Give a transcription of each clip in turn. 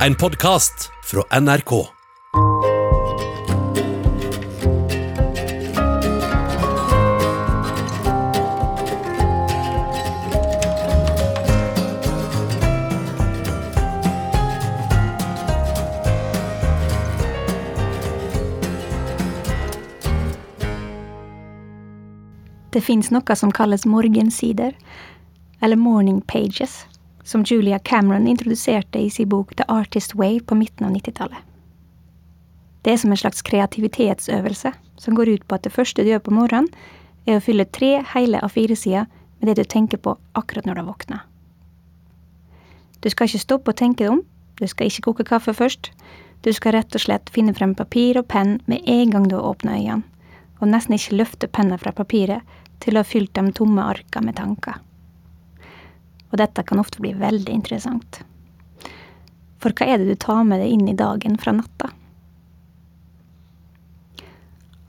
En podkast fra NRK. Det fins noe som kalles morgensider, eller morning pages, som Julia Cameron introduserte i sin bok The Artist Way på midten av 90-tallet. Det er som en slags kreativitetsøvelse, som går ut på at det første du gjør på morgenen, er å fylle tre hele A4-sider med det du tenker på akkurat når du våkna. Du skal ikke stoppe å tenke deg om, du skal ikke koke kaffe først, du skal rett og slett finne frem papir og penn med en gang du har åpna øynene, og nesten ikke løfte penna fra papiret til å ha fylt de tomme arka med tanker. Og dette kan ofte bli veldig interessant. For hva er det du tar med deg inn i dagen fra natta?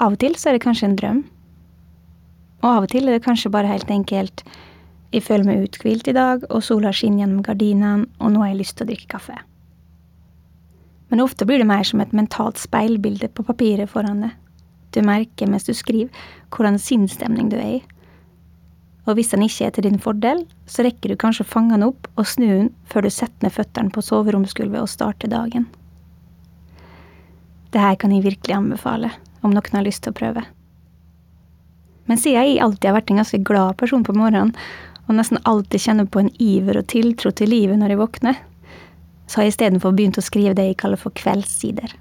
Av og til så er det kanskje en drøm. Og av og til er det kanskje bare helt enkelt jeg føler meg uthvilt i dag, og sola skinner gjennom gardinene, og nå har jeg lyst til å drikke kaffe. Men ofte blir det mer som et mentalt speilbilde på papiret foran deg. Du merker mens du skriver hvordan sinnsstemning du er i. Og hvis den ikke er til din fordel, så rekker du kanskje å fange den opp og snu den før du setter ned føttene på soveromsgulvet og starter dagen. Det her kan jeg virkelig anbefale, om noen har lyst til å prøve. Men siden jeg alltid har vært en ganske glad person på morgenen, og nesten alltid kjenner på en iver og tiltro til livet når jeg våkner, så har jeg istedenfor begynt å skrive det jeg kaller for kveldssider.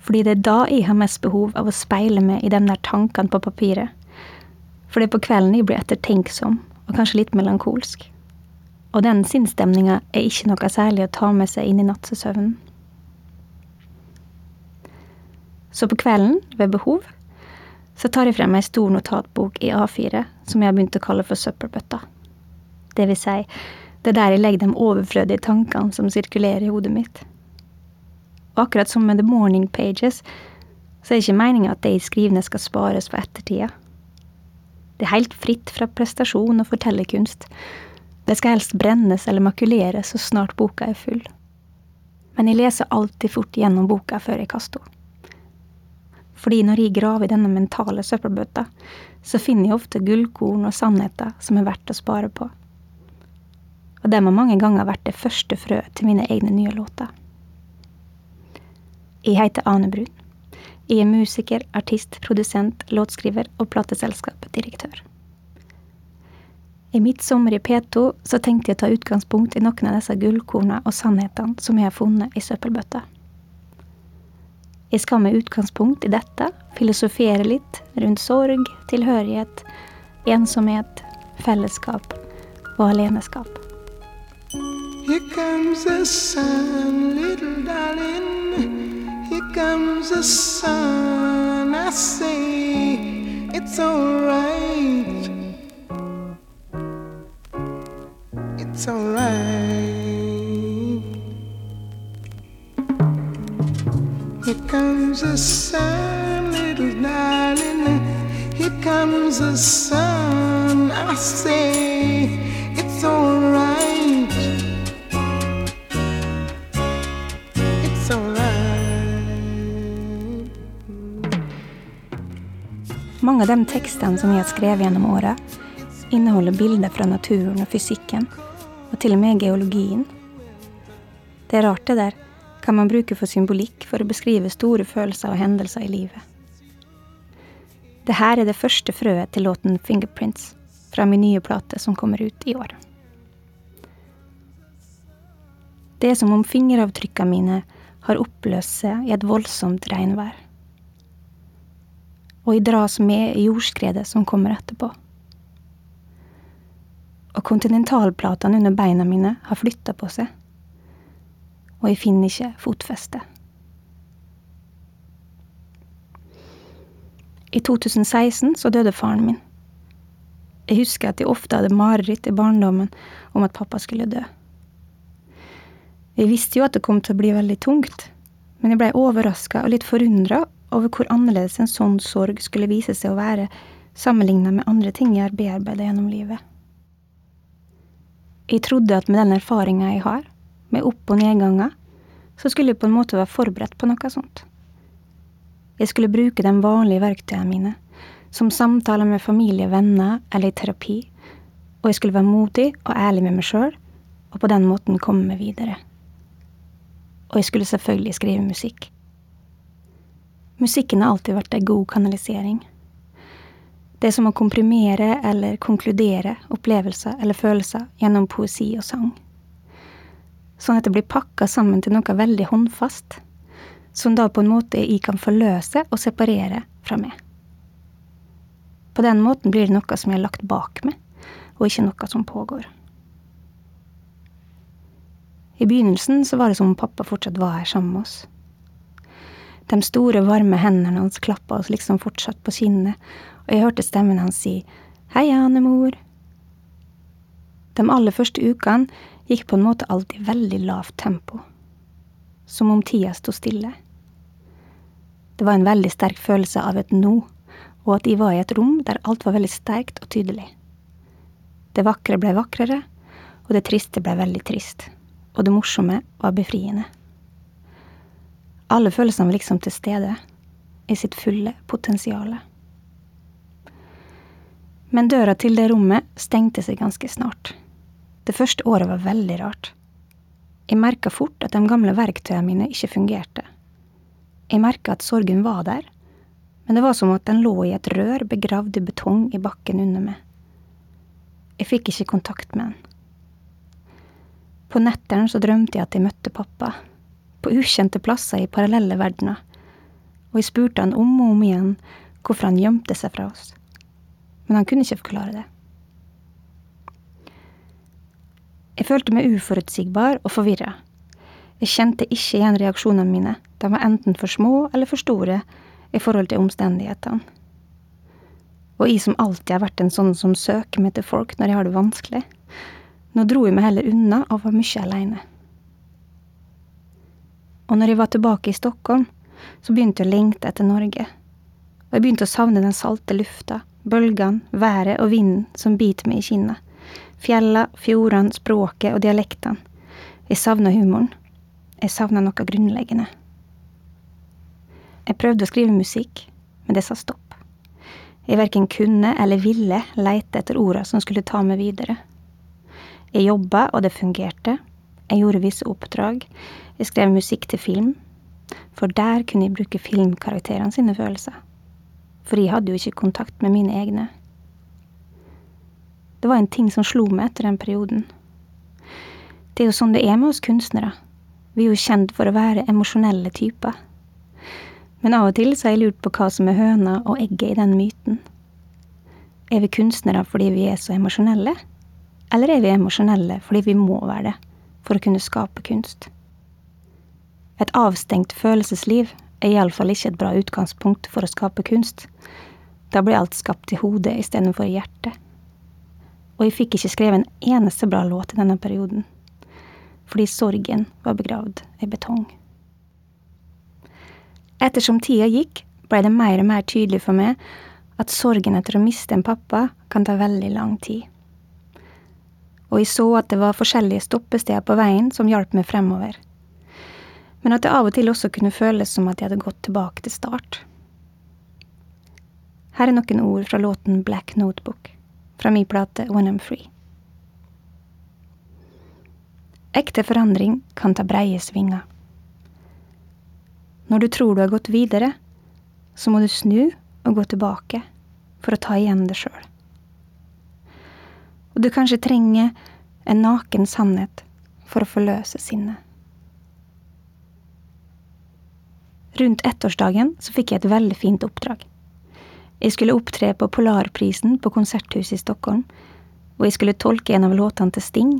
Fordi det er da jeg har mest behov av å speile meg i de der tankene på papiret. For det er på kvelden jeg blir ettertenksom, og kanskje litt melankolsk. Og den sinnsstemninga er ikke noe særlig å ta med seg inn i nattesøvnen. Så på kvelden, ved behov, så tar jeg frem ei stor notatbok i A4 som jeg har begynt å kalle for søppelbøtta. Det vil si, det er der jeg legger de overflødige tankene som sirkulerer i hodet mitt. Og akkurat som med The Morning Pages, så er det ikke meninga at det skrivende skal spares for ettertida. Det er helt fritt fra prestasjon og fortellerkunst. Det skal helst brennes eller makuleres så snart boka er full. Men jeg leser alltid fort gjennom boka før jeg kaster henne. Fordi når jeg graver i denne mentale søppelbøtta, så finner jeg ofte gullkorn og sannheter som er verdt å spare på. Og dem har mange ganger vært det første frøet til mine egne nye låter. Jeg heter Ane Brun. Jeg er musiker, artist, produsent, låtskriver og plateselskapsdirektør. I mitt sommer i P2 så tenkte jeg å ta utgangspunkt i noen av disse gullkornene og sannhetene som jeg har funnet i søppelbøtta. Jeg skal med utgangspunkt i dette filosofere litt rundt sorg, tilhørighet, ensomhet, fellesskap og aleneskap. Here comes the sun, little darling. Comes the sun. I say it's alright. It's alright. Here comes the sun, little darling. Here comes the sun. I say it's alright. Mange av de tekstene som jeg har skrevet gjennom åra, inneholder bilder fra naturen og fysikken, og til og med geologien. Det er rart, det der, hva man bruker for symbolikk for å beskrive store følelser og hendelser i livet. Det her er det første frøet til låten Fingerprints fra min nye plate som kommer ut i år. Det er som om fingeravtrykkene mine har oppløst seg i et voldsomt regnvær. Og dras med i jordskredet som kommer etterpå. Og kontinentalplatene under beina mine har flytta på seg. Og jeg finner ikke fotfeste. I 2016 så døde faren min. Jeg husker at jeg ofte hadde mareritt i barndommen om at pappa skulle dø. Jeg visste jo at det kom til å bli veldig tungt, men jeg blei overraska og litt forundra over hvor annerledes en sånn sorg skulle vise seg å være sammenligna med andre ting jeg har bearbeida gjennom livet. Jeg trodde at med den erfaringa jeg har, med opp- og nedganger, så skulle jeg på en måte være forberedt på noe sånt. Jeg skulle bruke de vanlige verktøyene mine, som samtaler med familie, og venner eller i terapi, og jeg skulle være modig og ærlig med meg sjøl, og på den måten komme meg videre. Og jeg skulle selvfølgelig skrive musikk. Musikken har alltid vært ei god kanalisering. Det er som å komprimere eller konkludere opplevelser eller følelser gjennom poesi og sang. Sånn at det blir pakka sammen til noe veldig håndfast, som da på en måte jeg kan forløse og separere fra meg. På den måten blir det noe som jeg har lagt bak meg, og ikke noe som pågår. I begynnelsen så var det som om pappa fortsatt var her sammen med oss. De store, varme hendene hans klappa oss liksom fortsatt på kinnet, og jeg hørte stemmen hans si Hei, Anne-mor. De aller første ukene gikk på en måte alt i veldig lavt tempo, som om tida sto stille. Det var en veldig sterk følelse av et nå, og at jeg var i et rom der alt var veldig sterkt og tydelig. Det vakre ble vakrere, og det triste ble veldig trist, og det morsomme var befriende. Alle følelsene var liksom til stede, i sitt fulle potensial. Men døra til det rommet stengte seg ganske snart. Det første året var veldig rart. Jeg merka fort at de gamle verktøyene mine ikke fungerte. Jeg merka at sorgen var der, men det var som at den lå i et rør begravd i betong i bakken under meg. Jeg fikk ikke kontakt med den. På nettene så drømte jeg at jeg møtte pappa, på ukjente plasser i parallelle verdener, og jeg spurte han om og om igjen hvorfor han gjemte seg fra oss. Men han kunne ikke forklare det. Jeg følte meg uforutsigbar og forvirra. Jeg kjente ikke igjen reaksjonene mine, de var enten for små eller for store i forhold til omstendighetene. Og jeg som alltid har vært en sånn som søker meg til folk når jeg har det vanskelig, nå dro jeg meg heller unna og var mye aleine. Og når jeg var tilbake i Stockholm, så begynte jeg å lengte etter Norge. Og jeg begynte å savne den salte lufta, bølgene, været og vinden som biter meg i kinnet. Fjella, fjordene, språket og dialektene. Jeg savna humoren. Jeg savna noe grunnleggende. Jeg prøvde å skrive musikk, men det sa stopp. Jeg verken kunne eller ville leite etter orda som skulle ta meg videre. Jeg jobba, og det fungerte. Jeg gjorde visse oppdrag. Jeg skrev musikk til film. For der kunne jeg bruke filmkarakterene sine følelser. For jeg hadde jo ikke kontakt med mine egne. Det var en ting som slo meg etter den perioden. Det er jo sånn det er med oss kunstnere. Vi er jo kjent for å være emosjonelle typer. Men av og til så har jeg lurt på hva som er høna og egget i den myten. Er vi kunstnere fordi vi er så emosjonelle? Eller er vi emosjonelle fordi vi må være det for å kunne skape kunst? Et avstengt følelsesliv er iallfall ikke et bra utgangspunkt for å skape kunst. Da blir alt skapt i hodet istedenfor i hjertet. Og jeg fikk ikke skrevet en eneste bra låt i denne perioden, fordi sorgen var begravd i betong. Ettersom tida gikk, blei det mer og mer tydelig for meg at sorgen etter å miste en pappa kan ta veldig lang tid. Og jeg så at det var forskjellige stoppesteder på veien som hjalp meg fremover. Men at det av og til også kunne føles som at jeg hadde gått tilbake til start. Her er noen ord fra låten Black Notebook, fra min plate When I'm Free. Ekte forandring kan ta breie svinger. Når du tror du har gått videre, så må du snu og gå tilbake for å ta igjen det sjøl. Og du kanskje trenger en naken sannhet for å forløse sinnet. Rundt ettårsdagen så fikk jeg et veldig fint oppdrag. Jeg skulle opptre på Polarprisen på Konserthuset i Stockholm, og jeg skulle tolke en av låtene til Sting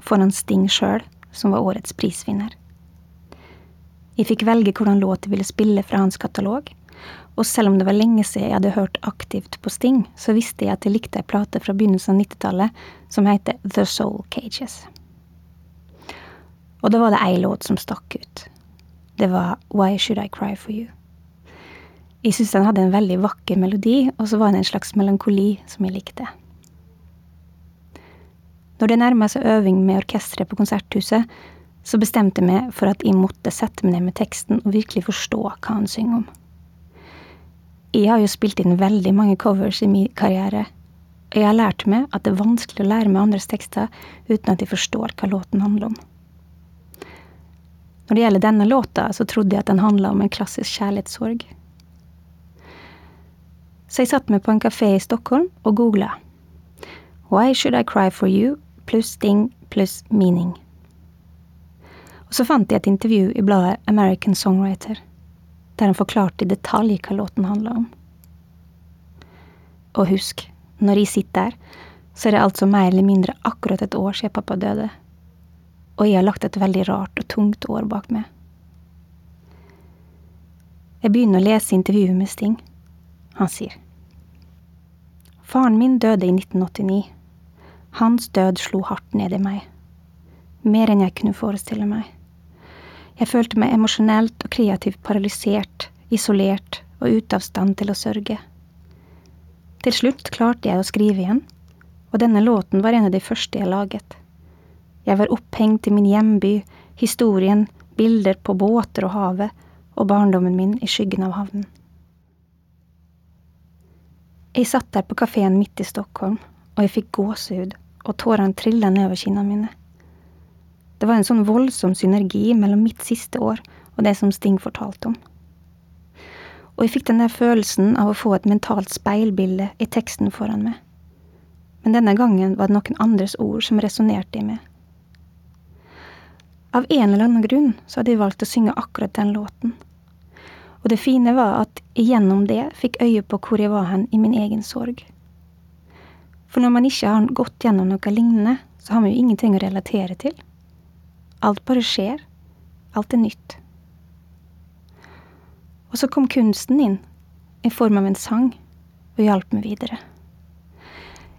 foran Sting sjøl, som var årets prisvinner. Jeg fikk velge hvordan låt jeg ville spille fra hans katalog, og selv om det var lenge siden jeg hadde hørt aktivt på Sting, så visste jeg at jeg likte ei plate fra begynnelsen av 90-tallet som heter The Soul Cages. Og da var det ei låt som stakk ut. Det var Why Should I Cry For You. Jeg syntes den hadde en veldig vakker melodi, og så var det en slags melankoli som jeg likte. Når det nærma seg øving med orkesteret på Konserthuset, så bestemte jeg meg for at jeg måtte sette meg ned med teksten og virkelig forstå hva han synger om. Jeg har jo spilt inn veldig mange covers i min karriere, og jeg har lært meg at det er vanskelig å lære meg andres tekster uten at jeg forstår hva låten handler om. Når det gjelder denne låta, så trodde jeg at den handla om en klassisk kjærlighetssorg. Så jeg satte meg på en kafé i Stockholm og googla. Why should I cry for you? pluss Sting pluss meaning. Og så fant jeg et intervju i bladet American Songwriter, der han forklarte i detalj hva låten handla om. Og husk, når jeg sitter der, så er det altså mer eller mindre akkurat et år siden pappa døde. Og jeg har lagt et veldig rart og tungt år bak meg. Jeg begynner å lese intervjuet med Sting. Han sier Faren min døde i 1989. Hans død slo hardt ned i meg. Mer enn jeg kunne forestille meg. Jeg følte meg emosjonelt og kreativt paralysert, isolert og ute av stand til å sørge. Til slutt klarte jeg å skrive igjen, og denne låten var en av de første jeg laget. Jeg var opphengt i min hjemby, historien, bilder på båter og havet, og barndommen min i skyggen av havnen. Jeg satt der på kafeen midt i Stockholm, og jeg fikk gåsehud, og tårene trilla nedover kinnene mine. Det var en sånn voldsom synergi mellom mitt siste år og det som Sting fortalte om. Og jeg fikk den der følelsen av å få et mentalt speilbilde i teksten foran meg. Men denne gangen var det noen andres ord som resonnerte i meg. Av en eller annen grunn så hadde jeg valgt å synge akkurat den låten. Og det fine var at jeg gjennom det fikk øye på hvor jeg var hen i min egen sorg. For når man ikke har gått gjennom noe lignende, så har man jo ingenting å relatere til. Alt bare skjer. Alt er nytt. Og så kom kunsten inn, i form av en sang, og hjalp meg videre.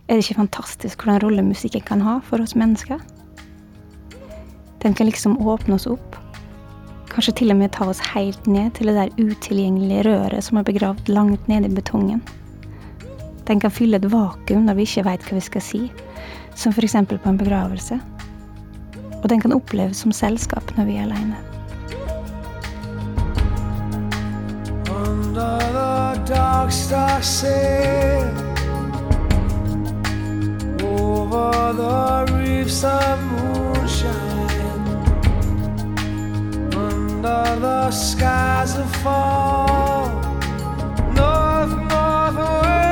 Er det ikke fantastisk hvordan rolle musikken kan ha for oss mennesker? Den kan liksom åpne oss opp. Kanskje til og med ta oss helt ned til det der utilgjengelige røret som er begravd langt nede i betongen. Den kan fylle et vakuum når vi ikke veit hva vi skal si, som f.eks. på en begravelse. Og den kan oppleves som selskap når vi er aleine. Under the dark star sail Over the skies of fall North, northwest,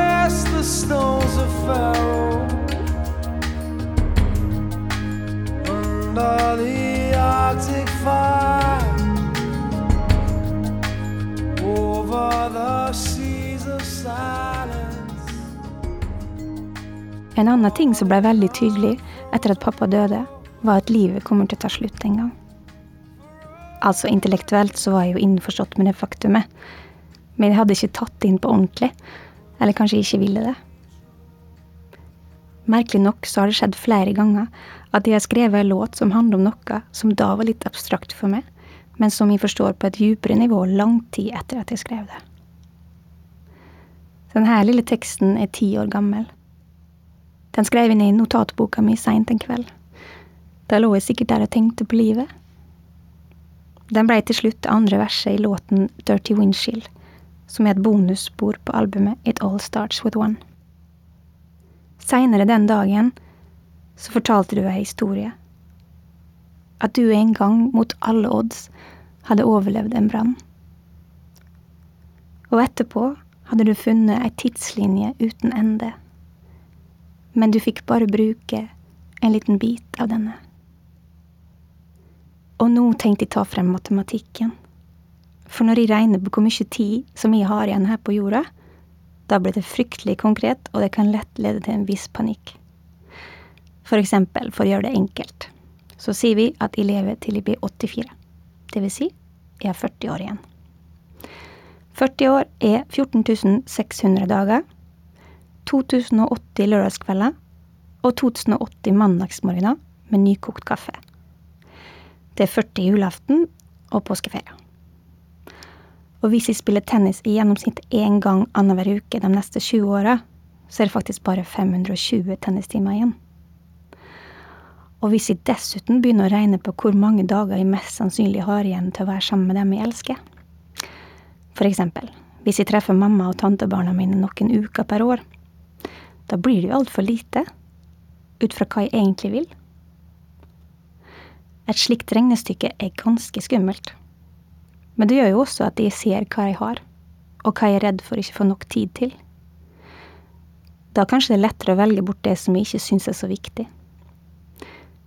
En annen ting som ble veldig tydelig etter at pappa døde, var at livet kommer til å ta slutt en gang. Altså, intellektuelt så var jeg jo innforstått med det faktumet, men jeg hadde ikke tatt det inn på ordentlig, eller kanskje ikke ville det. Merkelig nok så har det skjedd flere ganger at jeg har skrevet en låt som handler om noe som da var litt abstrakt for meg, men som jeg forstår på et djupere nivå lang tid etter at jeg skrev det. Denne lille teksten er ti år gammel. Den skrev inn i notatboka mi seint en kveld. Da lå jeg sikkert der og tenkte på livet. Den blei til slutt det andre verset i låten Dirty Windshield, som er et bonusspor på albumet It All Starts With One. Seinere den dagen så fortalte du ei historie at du en gang, mot alle odds, hadde overlevd en brann. Og etterpå hadde du funnet ei tidslinje uten ende. Men du fikk bare bruke en liten bit av denne. Og nå tenkte jeg ta frem matematikken. For når jeg regner på hvor mye tid som jeg har igjen her på jorda, da blir det fryktelig konkret, og det kan lett lede til en viss panikk. For eksempel, for å gjøre det enkelt så sier vi at jeg lever til jeg blir 84. Det vil si, jeg har 40 år igjen. 40 år er 14 600 dager, 2080 lørdagskvelder og 2080 mandagsmorgener med nykokt kaffe. Det er 40 julaften og påskeferie. Og hvis jeg spiller tennis i gjennomsnitt én gang annenhver uke de neste 20 åra, så er det faktisk bare 520 tennistimer igjen. Og hvis jeg dessuten begynner å regne på hvor mange dager jeg mest sannsynlig har igjen til å være sammen med dem jeg elsker For eksempel, hvis jeg treffer mamma og tantebarna mine noen uker per år, da blir det jo altfor lite, ut fra hva jeg egentlig vil. Et slikt regnestykke er ganske skummelt. Men det gjør jo også at jeg ser hva jeg har, og hva jeg er redd for ikke få nok tid til. Da kanskje det er lettere å velge bort det som jeg ikke syns er så viktig.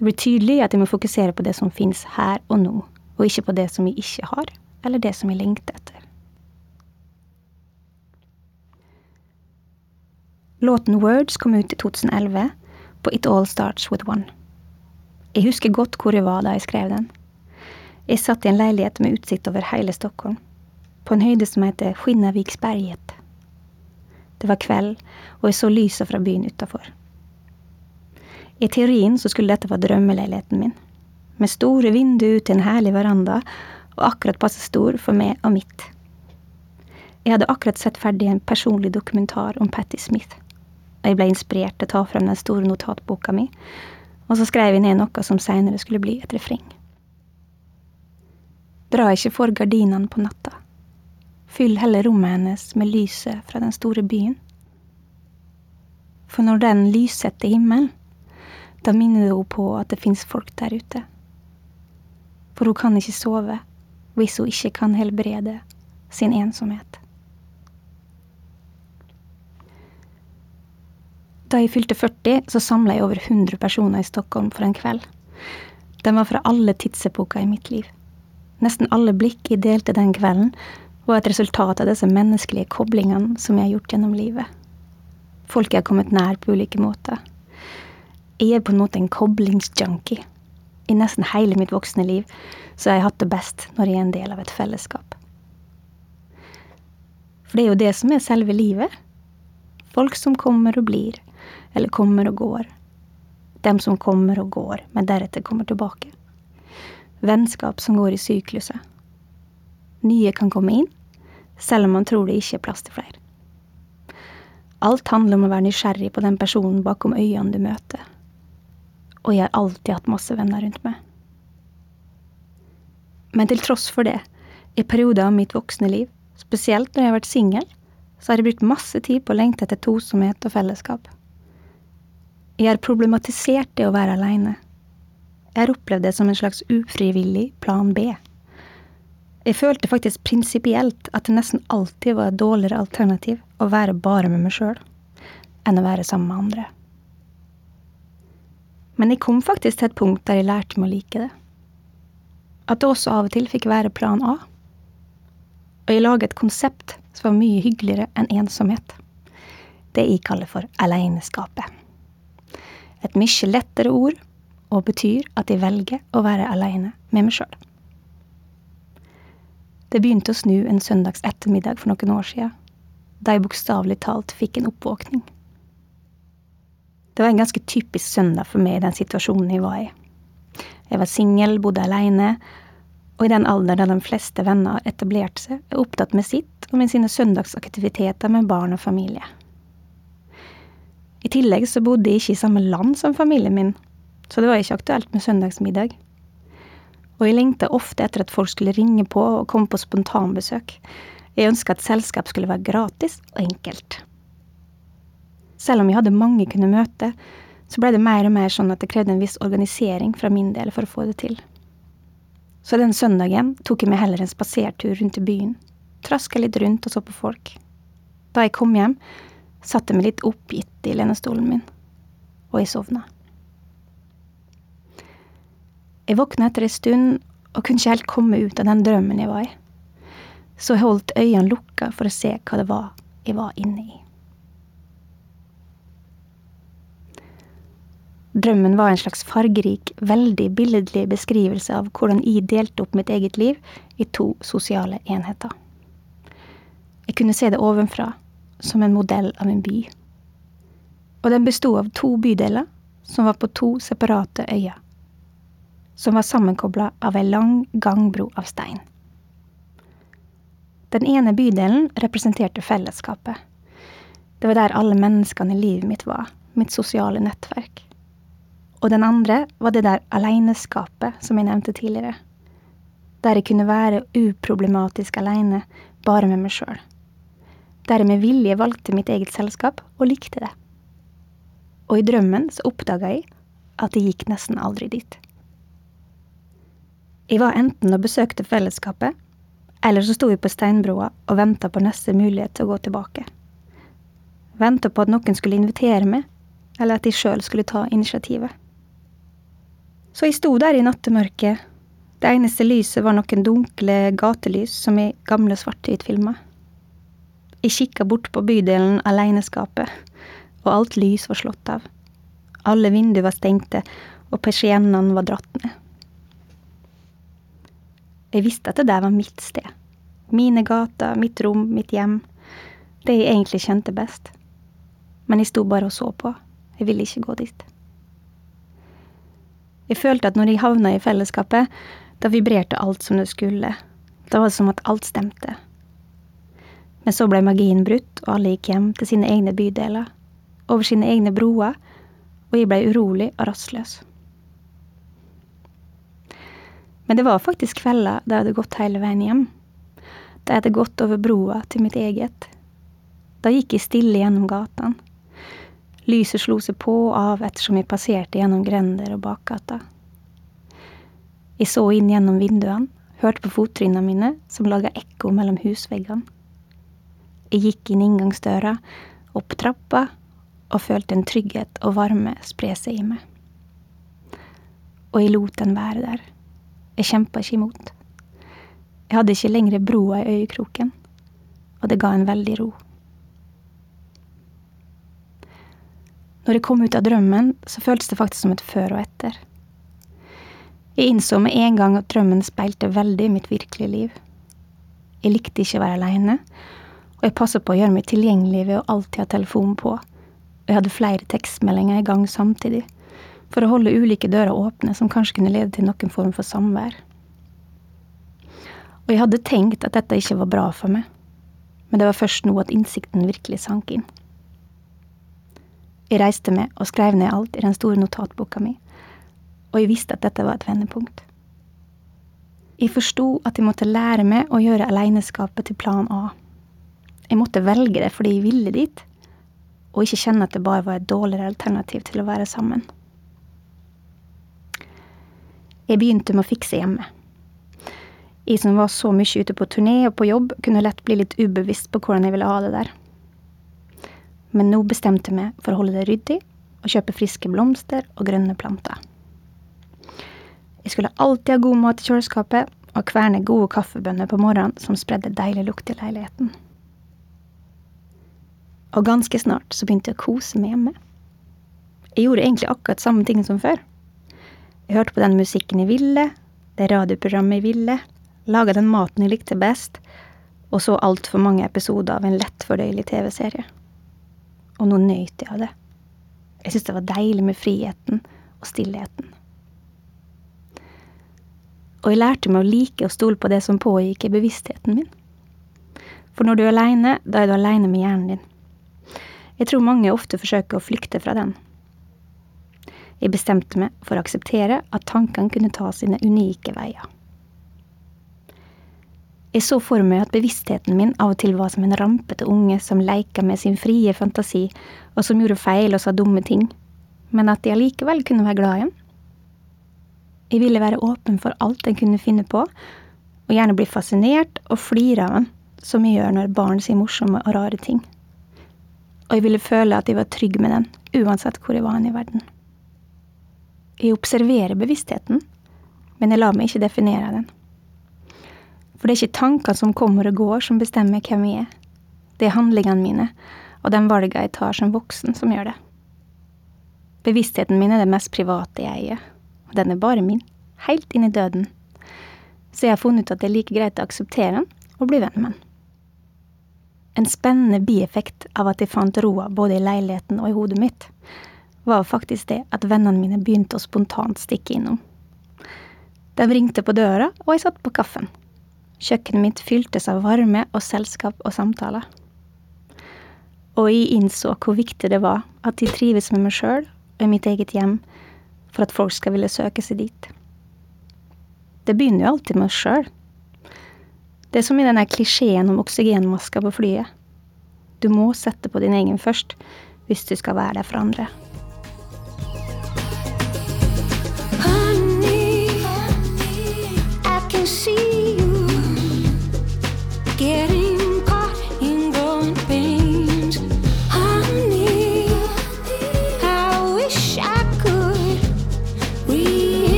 Det blir tydelig at jeg må fokusere på det som fins her og nå, og ikke på det som jeg ikke har, eller det som jeg lengter etter. Låten Words kom ut i 2011 på It All Starts With One. Jeg husker godt hvor jeg var da jeg skrev den. Jeg satt i en leilighet med utsikt over hele Stockholm, på en høyde som heter Skinnaviksberget. Det var kveld, og jeg så lyset fra byen utafor. I teorien så skulle dette være drømmeleiligheten min, med store vinduer ut til en herlig veranda, og akkurat passe stor for meg og mitt. Jeg hadde akkurat sett ferdig en personlig dokumentar om Patti Smith, jeg ble inspirert til å ta frem den store notatboka mi og så skrev jeg ned noe som seinere skulle bli et refreng. Dra ikke for gardinene på natta. Fyll heller rommet hennes med lyset fra den store byen. For når den lyssetter himmelen, da minner det henne på at det fins folk der ute. For hun kan ikke sove hvis hun ikke kan helbrede sin ensomhet. Da jeg fylte 40, så samla jeg over 100 personer i Stockholm for en kveld. De var fra alle tidsepoker i mitt liv. Nesten alle blikk jeg delte den kvelden, var et resultat av disse menneskelige koblingene som jeg har gjort gjennom livet. Folk jeg har kommet nær på ulike måter. Jeg er på en måte en koblingsjunkie. I nesten hele mitt voksne liv så har jeg hatt det best når jeg er en del av et fellesskap. For det er jo det som er selve livet. Folk som kommer og blir eller kommer og går. Dem som kommer og går, men deretter kommer tilbake. Vennskap som går i sykluset. Nye kan komme inn, selv om man tror det ikke er plass til flere. Alt handler om å være nysgjerrig på den personen bakom øynene du møter. Og jeg har alltid hatt masse venner rundt meg. Men til tross for det, i perioder av mitt voksne liv, spesielt når jeg har vært singel, så har jeg brukt masse tid på å lengte etter tosomhet og fellesskap. Jeg har problematisert det å være aleine. Jeg har opplevd det som en slags ufrivillig plan B. Jeg følte faktisk prinsipielt at det nesten alltid var et dårligere alternativ å være bare med meg sjøl enn å være sammen med andre. Men jeg kom faktisk til et punkt der jeg lærte meg å like det. At det også av og til fikk være plan A. Og jeg laget et konsept som var mye hyggeligere enn ensomhet. Det jeg kaller for aleneskapet. Et mye lettere ord, og betyr at jeg velger å være aleine med meg sjøl. Det begynte å snu en søndags ettermiddag for noen år sia, da jeg bokstavelig talt fikk en oppvåkning. Det var en ganske typisk søndag for meg i den situasjonen jeg var i. Jeg var singel, bodde aleine, og i den alderen da de fleste venner etablerte seg, er opptatt med sitt og med sine søndagsaktiviteter med barn og familie. I tillegg så bodde jeg ikke i samme land som familien min, så det var ikke aktuelt med søndagsmiddag. Og jeg lengta ofte etter at folk skulle ringe på og komme på spontanbesøk. Jeg ønska at selskap skulle være gratis og enkelt. Selv om jeg hadde mange kunne møte, så blei det mer og mer sånn at det krevde en viss organisering fra min del for å få det til. Så den søndagen tok jeg meg heller en spasertur rundt i byen, traska litt rundt og så på folk. Da jeg kom hjem, satte meg litt oppgitt i lenestolen min, og jeg sovna. Jeg våkna etter ei stund og kunne ikke helt komme ut av den drømmen jeg var i, så jeg holdt øynene lukka for å se hva det var jeg var inne i. Drømmen var en slags fargerik, veldig billedlig beskrivelse av hvordan jeg delte opp mitt eget liv i to sosiale enheter. Jeg kunne se det ovenfra, som en modell av en by. Og den bestod av to bydeler som var på to separate øyer, som var sammenkobla av ei lang gangbro av stein. Den ene bydelen representerte fellesskapet. Det var der alle menneskene i livet mitt var, mitt sosiale nettverk. Og den andre var det der aleineskapet som jeg nevnte tidligere. Der jeg kunne være uproblematisk aleine, bare med meg sjøl. Der jeg med vilje valgte mitt eget selskap, og likte det. Og i drømmen så oppdaga jeg at jeg gikk nesten aldri dit. Jeg var enten og besøkte fellesskapet, eller så sto vi på steinbroa og venta på neste mulighet til å gå tilbake. Venta på at noen skulle invitere meg, eller at jeg sjøl skulle ta initiativet. Så jeg sto der i nattemørket. Det eneste lyset var noen dunkle gatelys som i gamle svart-hvitt-filmer. Jeg kikka bort på bydelen Aleineskapet, og alt lys var slått av. Alle vinduer var stengte, og persiennene var dratt ned. Jeg visste at det der var mitt sted. Mine gater, mitt rom, mitt hjem. Det jeg egentlig kjente best. Men jeg sto bare og så på. Jeg ville ikke gå dit. Jeg følte at når jeg havna i fellesskapet, da vibrerte alt som det skulle. Det var som at alt stemte. Men så ble magien brutt, og alle gikk hjem til sine egne bydeler, over sine egne broer, og jeg ble urolig og rastløs. Men det var faktisk kvelder da jeg hadde gått hele veien hjem. Da jeg hadde gått over broa til mitt eget. Da gikk jeg stille gjennom gatene. Lyset slo seg på og av ettersom jeg passerte gjennom grender og bakgater. Jeg så inn gjennom vinduene, hørte på fottrinnene mine som laga ekko mellom husveggene. Jeg gikk inn inngangsdøra, opp trappa, og følte en trygghet og varme spre seg i meg. Og jeg lot den være der. Jeg kjempa ikke imot. Jeg hadde ikke lenger broa i øyekroken, og det ga en veldig ro. Når jeg kom ut av drømmen, så føltes det faktisk som et før og etter. Jeg innså med en gang at drømmen speilte veldig mitt virkelige liv. Jeg likte ikke å være aleine, og jeg passer på å gjøre meg tilgjengelig ved å alltid ha telefonen på, og jeg hadde flere tekstmeldinger i gang samtidig, for å holde ulike dører åpne som kanskje kunne lede til noen form for samvær. Og jeg hadde tenkt at dette ikke var bra for meg, men det var først nå at innsikten virkelig sank inn. Jeg reiste meg og skrev ned alt i den store notatboka mi, og jeg visste at dette var et vendepunkt. Jeg forsto at jeg måtte lære meg å gjøre aleneskapet til plan A. Jeg måtte velge det fordi jeg ville dit, og ikke kjenne at det bare var et dårligere alternativ til å være sammen. Jeg begynte med å fikse hjemme. Jeg som var så mye ute på turné og på jobb, kunne lett bli litt ubevisst på hvordan jeg ville ha det der men nå bestemte jeg meg for å holde det ryddig og kjøpe friske blomster og grønne planter. Jeg skulle alltid ha god mat i kjøleskapet og kverne gode kaffebønner på morgenen som spredde deilig lukt i leiligheten. Og ganske snart så begynte jeg å kose meg hjemme. Jeg gjorde egentlig akkurat samme ting som før. Jeg hørte på den musikken jeg ville, det radioprogrammet jeg ville, laga den maten jeg likte best, og så altfor mange episoder av en lettfordøyelig TV-serie og nå nøt jeg av det. Jeg syntes det var deilig med friheten og stillheten. Og jeg lærte meg å like å stole på det som pågikk i bevisstheten min. For når du er aleine, da er du aleine med hjernen din. Jeg tror mange ofte forsøker å flykte fra den. Jeg bestemte meg for å akseptere at tankene kunne ta sine unike veier. Jeg så for meg at bevisstheten min av og til var som en rampete unge som leika med sin frie fantasi, og som gjorde feil og sa dumme ting, men at de allikevel kunne være glad i igjen. Jeg ville være åpen for alt en kunne finne på, og gjerne bli fascinert og flire av en, som jeg gjør når barn sier morsomme og rare ting. Og jeg ville føle at jeg var trygg med den, uansett hvor jeg var i verden. Jeg observerer bevisstheten, men jeg lar meg ikke definere den. For det er ikke tankene som kommer og går, som bestemmer hvem jeg er. Det er handlingene mine og de valgene jeg tar som voksen, som gjør det. Bevisstheten min er det mest private jeg eier, og den er bare min, helt inn i døden. Så jeg har funnet ut at det er like greit å akseptere den og bli venn med den. En spennende bieffekt av at jeg fant roa både i leiligheten og i hodet mitt, var faktisk det at vennene mine begynte å spontant stikke innom. De ringte på døra, og jeg satt på kaffen. Kjøkkenet mitt fyltes av varme og selskap og samtaler. Og jeg innså hvor viktig det var at jeg trives med meg sjøl og i mitt eget hjem, for at folk skal ville søke seg dit. Det begynner jo alltid med oss sjøl. Det er som i denne klisjeen om oksygenmaska på flyet. Du må sette på din egen først hvis du skal være der for andre. Honey, I can see you getting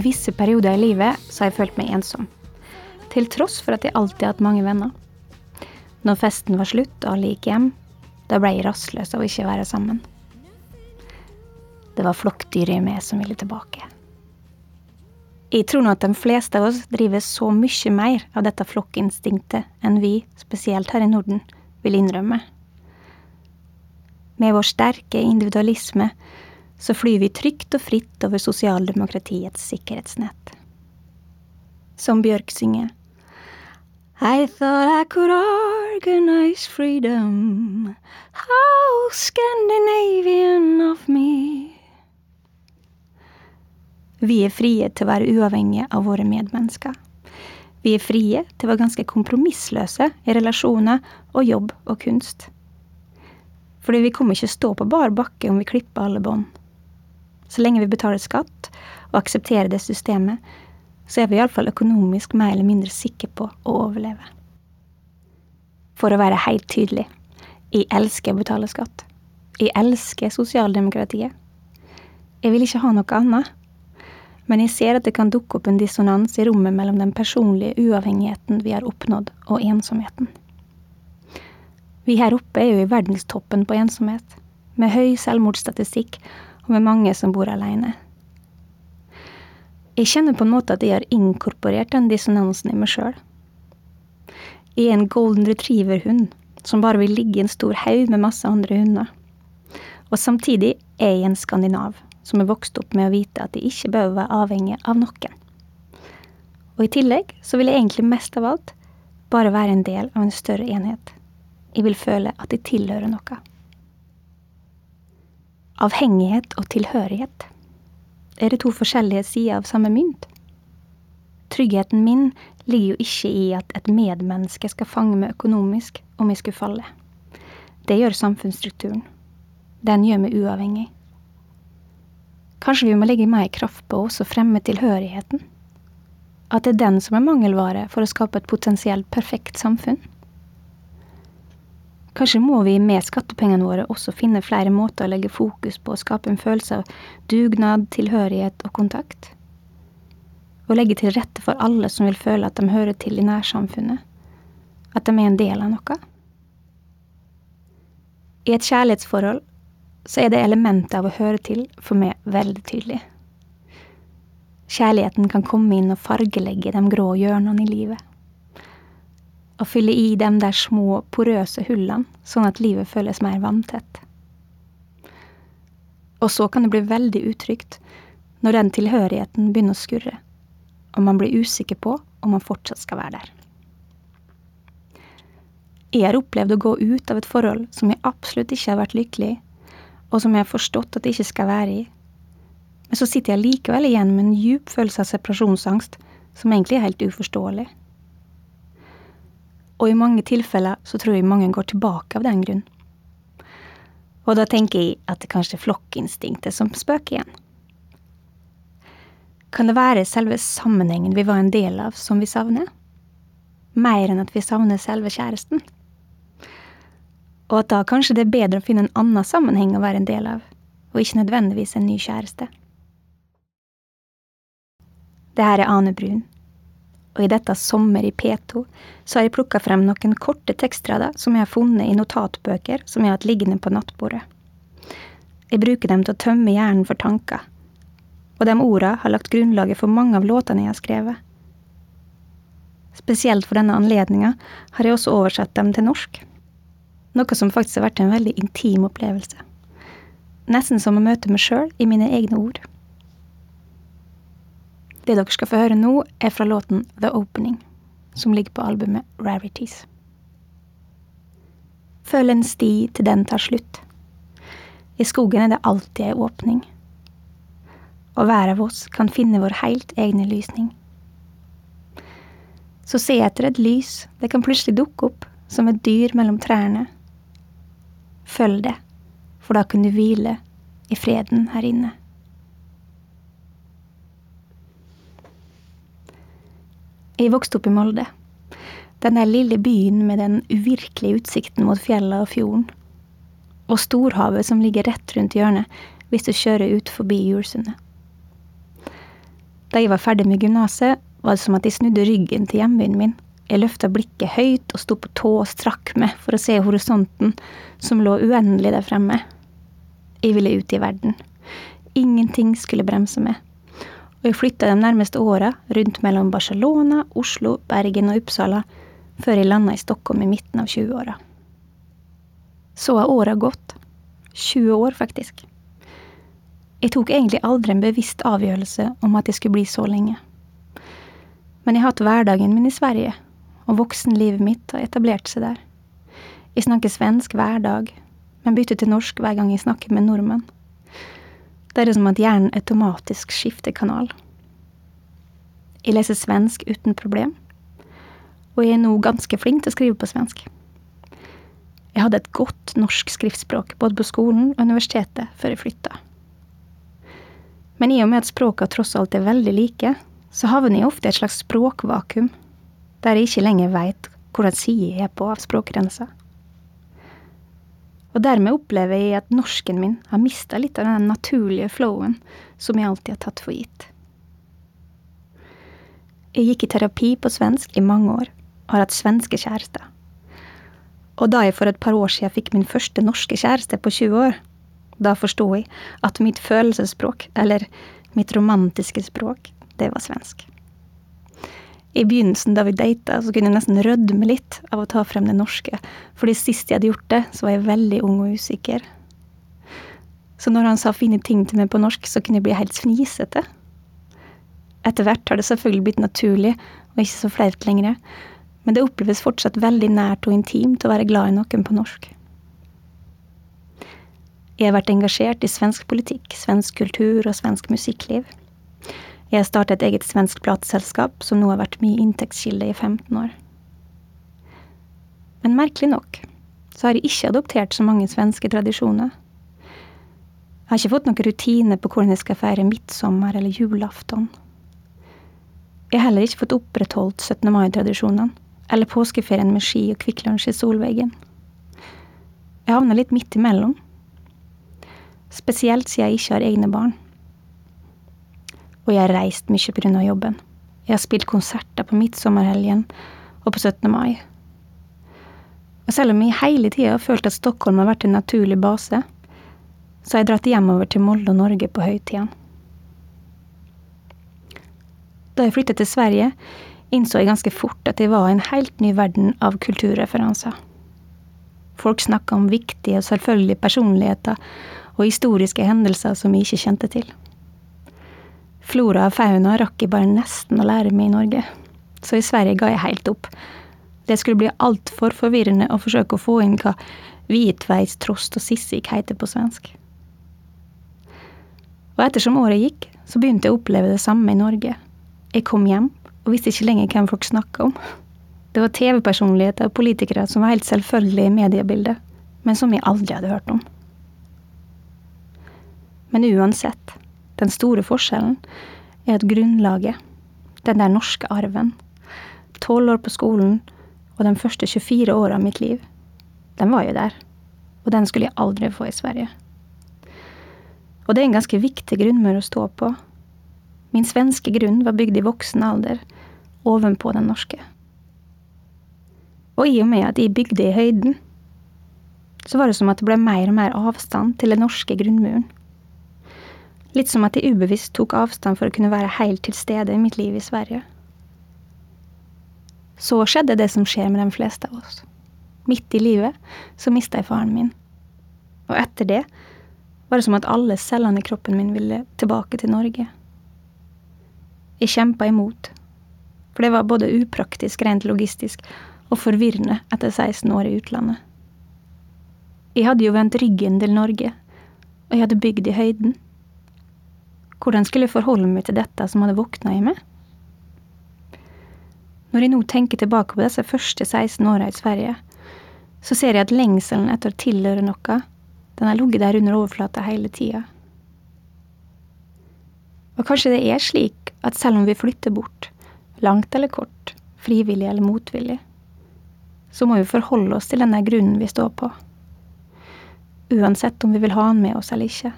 Under visse perioder i livet så har jeg følt meg ensom. Til tross for at jeg alltid har hatt mange venner. Når festen var slutt og alle gikk hjem, da ble jeg rastløs av å ikke være sammen. Det var flokkdyret i meg som ville tilbake. Jeg tror nå at de fleste av oss driver så mye mer av dette flokkinstinktet enn vi, spesielt her i Norden, vil innrømme. Med vår sterke individualisme så flyr vi trygt og fritt over sosialdemokratiets sikkerhetsnett. Som Bjørk synger. I thought I could organize freedom. How Scandinavian of me. Vi er frie til å være uavhengige av våre medmennesker. Vi er frie til å være ganske kompromissløse i relasjoner og jobb og kunst. Fordi vi kommer ikke å stå på bar bakke om vi klipper alle bånd. Så lenge vi betaler skatt og aksepterer det systemet, så er vi iallfall økonomisk mer eller mindre sikre på å overleve. For å være helt tydelig jeg elsker å betale skatt. Jeg elsker sosialdemokratiet. Jeg vil ikke ha noe annet. Men jeg ser at det kan dukke opp en dissonans i rommet mellom den personlige uavhengigheten vi har oppnådd, og ensomheten. Vi her oppe er jo i verdenstoppen på ensomhet, med høy selvmordsstatistikk og med mange som bor alene. Jeg kjenner på en måte at jeg har inkorporert den dissonansen i meg sjøl. Jeg er en golden retriever-hund som bare vil ligge i en stor haug med masse andre hunder. Og samtidig er jeg en skandinav som er vokst opp med å vite at jeg ikke bør være avhengig av noen. Og i tillegg så vil jeg egentlig mest av alt bare være en del av en større enhet. Jeg vil føle at jeg tilhører noe. Avhengighet og tilhørighet. Er det to forskjellige sider av samme mynt? Tryggheten min ligger jo ikke i at et medmenneske skal fange meg økonomisk om jeg skulle falle. Det gjør samfunnsstrukturen. Den gjør meg uavhengig. Kanskje vi må legge mer kraft på oss og fremme tilhørigheten? At det er den som er mangelvare for å skape et potensielt perfekt samfunn? Kanskje må vi med skattepengene våre også finne flere måter å legge fokus på å skape en følelse av dugnad, tilhørighet og kontakt? Og legge til rette for alle som vil føle at de hører til i nærsamfunnet? At de er en del av noe? I et kjærlighetsforhold så er det elementet av å høre til for meg veldig tydelig. Kjærligheten kan komme inn og fargelegge de grå hjørnene i livet. Og fylle i de der små, porøse hullene, sånn at livet føles mer vanntett. Og så kan det bli veldig utrygt når den tilhørigheten begynner å skurre, og man blir usikker på om man fortsatt skal være der. Jeg har opplevd å gå ut av et forhold som jeg absolutt ikke har vært lykkelig i, og som jeg har forstått at jeg ikke skal være i. Men så sitter jeg likevel igjen med en djup følelse av separasjonsangst, som egentlig er helt uforståelig. Og i mange tilfeller så tror jeg mange går tilbake av den grunn. Og da tenker jeg at det kanskje er flokkinstinktet som spøker igjen. Kan det være selve sammenhengen vi var en del av, som vi savner? Mer enn at vi savner selve kjæresten? Og at da kanskje det er bedre å finne en annen sammenheng å være en del av, og ikke nødvendigvis en ny kjæreste. Det her er Ane Brun, og i dette Sommer i P2 så har jeg plukka frem noen korte tekstrader som jeg har funnet i notatbøker som jeg har hatt liggende på nattbordet. Jeg bruker dem til å tømme hjernen for tanker, og de orda har lagt grunnlaget for mange av låtene jeg har skrevet. Spesielt for denne anledninga har jeg også oversatt dem til norsk. Noe som faktisk har vært en veldig intim opplevelse. Nesten som å møte meg sjøl i mine egne ord. Det dere skal få høre nå, er fra låten The Opening, som ligger på albumet Rarities. Følg en sti til den tar slutt. I skogen er det alltid ei åpning. Og hver av oss kan finne vår helt egne lysning. Så se etter et lys, det kan plutselig dukke opp som et dyr mellom trærne. Følg det, for da kan du hvile i freden her inne. Jeg vokste opp i Molde. Denne lille byen med den uvirkelige utsikten mot fjella og fjorden. Og storhavet som ligger rett rundt hjørnet hvis du kjører ut forbi Julsundet. Da jeg var ferdig med gymnaset, var det som at jeg snudde ryggen til hjembyen min. Jeg løfta blikket høyt og sto på tå og strakk meg for å se horisonten som lå uendelig der fremme. Jeg ville ut i verden. Ingenting skulle bremse meg. Og jeg flytta de nærmeste åra rundt mellom Barcelona, Oslo, Bergen og Uppsala, før jeg landa i Stockholm i midten av 20-åra. Så har åra gått. 20 år, faktisk. Jeg tok egentlig aldri en bevisst avgjørelse om at jeg skulle bli så lenge. Men jeg har hatt hverdagen min i Sverige, og voksenlivet mitt har etablert seg der. Jeg snakker svensk hver dag, men bytter til norsk hver gang jeg snakker med nordmenn. Det er som at hjernen automatisk skifter kanal. Jeg leser svensk uten problem, og jeg er nå ganske flink til å skrive på svensk. Jeg hadde et godt norsk skriftspråk både på skolen og universitetet før jeg flytta. Men i og med at språka tross alt er veldig like, så havner jeg ofte i et slags språkvakuum, der jeg ikke lenger veit hvordan side jeg er på av språkgrensa. Og dermed opplever jeg at norsken min har mista litt av den naturlige flowen som jeg alltid har tatt for gitt. Jeg gikk i terapi på svensk i mange år, og har hatt svenske kjærester. Og da jeg for et par år siden fikk min første norske kjæreste på 20 år, da forsto jeg at mitt følelsesspråk, eller mitt romantiske språk, det var svensk. I begynnelsen da vi data, så kunne jeg nesten rødme litt av å ta frem det norske, fordi sist jeg hadde gjort det, så var jeg veldig ung og usikker. Så når han sa fine ting til meg på norsk, så kunne jeg bli helt fnisete. Etter hvert har det selvfølgelig blitt naturlig, og ikke så flaut lenger, men det oppleves fortsatt veldig nært og intimt å være glad i noen på norsk. Jeg har vært engasjert i svensk politikk, svensk kultur og svensk musikkliv. Jeg startet et eget svensk plateselskap, som nå har vært min inntektskilde i 15 år. Men merkelig nok så har jeg ikke adoptert så mange svenske tradisjoner. Jeg har ikke fått noen rutine på hvordan jeg skal feire midtsommer eller julaften. Jeg har heller ikke fått opprettholdt 17. mai-tradisjonene, eller påskeferien med ski og Kvikk Lunsj i Solveggen. Jeg havner litt midt imellom. Spesielt siden jeg ikke har egne barn. Og jeg har reist mye av jobben. Jeg har spilt konserter på midtsommerhelgen og på 17. mai. Og selv om jeg hele tida har følt at Stockholm har vært en naturlig base, så har jeg dratt hjemover til Molde og Norge på høytidene. Da jeg flyttet til Sverige, innså jeg ganske fort at jeg var en helt ny verden av kulturreferanser. Folk snakka om viktige og selvfølgelige personligheter og historiske hendelser som jeg ikke kjente til. Flora og fauna rakk jeg bare nesten å lære meg i Norge, så i Sverige ga jeg helt opp. Det skulle bli altfor forvirrende å forsøke å få inn hva hvitveis, trost og sissik heter på svensk. Og ettersom året gikk, så begynte jeg å oppleve det samme i Norge. Jeg kom hjem og visste ikke lenger hvem folk snakka om. Det var TV-personligheter og politikere som var helt selvfølgelige i mediebildet, men som jeg aldri hadde hørt om. Men uansett, den store forskjellen er at grunnlaget, den der norske arven, tolv år på skolen og de første 24 åra av mitt liv, den var jo der. Og den skulle jeg aldri få i Sverige. Og det er en ganske viktig grunnmur å stå på. Min svenske grunn var bygd i voksen alder, ovenpå den norske. Og i og med at jeg bygde i høyden, så var det som at det ble mer og mer avstand til den norske grunnmuren. Litt som at jeg ubevisst tok avstand for å kunne være helt til stede i mitt liv i Sverige. Så skjedde det som skjer med de fleste av oss. Midt i livet så mista jeg faren min. Og etter det var det som at alle cellene i kroppen min ville tilbake til Norge. Jeg kjempa imot. For det var både upraktisk rent logistisk og forvirrende etter 16 år i utlandet. Jeg hadde jo vendt ryggen til Norge, og jeg hadde bygd i høyden. Hvordan skulle jeg forholde meg til dette som hadde våkna i meg? Når jeg nå tenker tilbake på disse første 16 åra i Sverige, så ser jeg at lengselen etter å tilhøre noe, den har ligget der under overflata hele tida. Og kanskje det er slik at selv om vi flytter bort, langt eller kort, frivillig eller motvillig, så må vi forholde oss til denne grunnen vi står på. Uansett om vi vil ha den med oss eller ikke.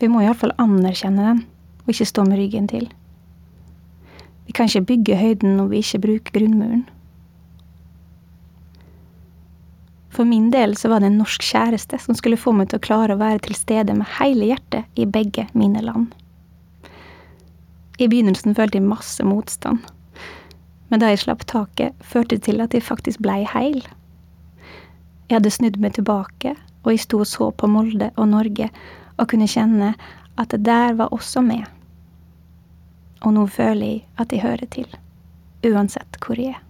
Vi må iallfall anerkjenne den, og ikke stå med ryggen til. Vi kan ikke bygge høyden når vi ikke bruker grunnmuren. For min del så var det en norsk kjæreste som skulle få meg til å klare å være til stede med hele hjertet i begge mine land. I begynnelsen følte jeg masse motstand, men da jeg slapp taket, førte det til at jeg faktisk blei heil. Jeg hadde snudd meg tilbake, og jeg sto og så på Molde og Norge og kunne kjenne at det der var også med. Og nå føler jeg at jeg hører til, uansett hvor jeg er.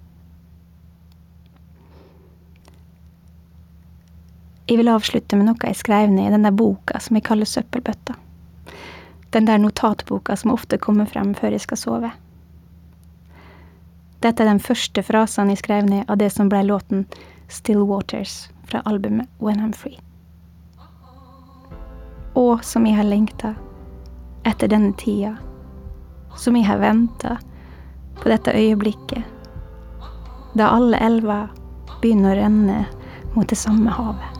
Jeg vil avslutte med noe jeg skrev ned i den der boka som jeg kaller Søppelbøtta. Den der notatboka som ofte kommer frem før jeg skal sove. Dette er den første frasen jeg skrev ned av det som ble låten Still Waters fra albumet When I'm Free. Og som jeg har lengta etter denne tida, som jeg har venta på dette øyeblikket, da alle elver begynner å renne mot det samme havet.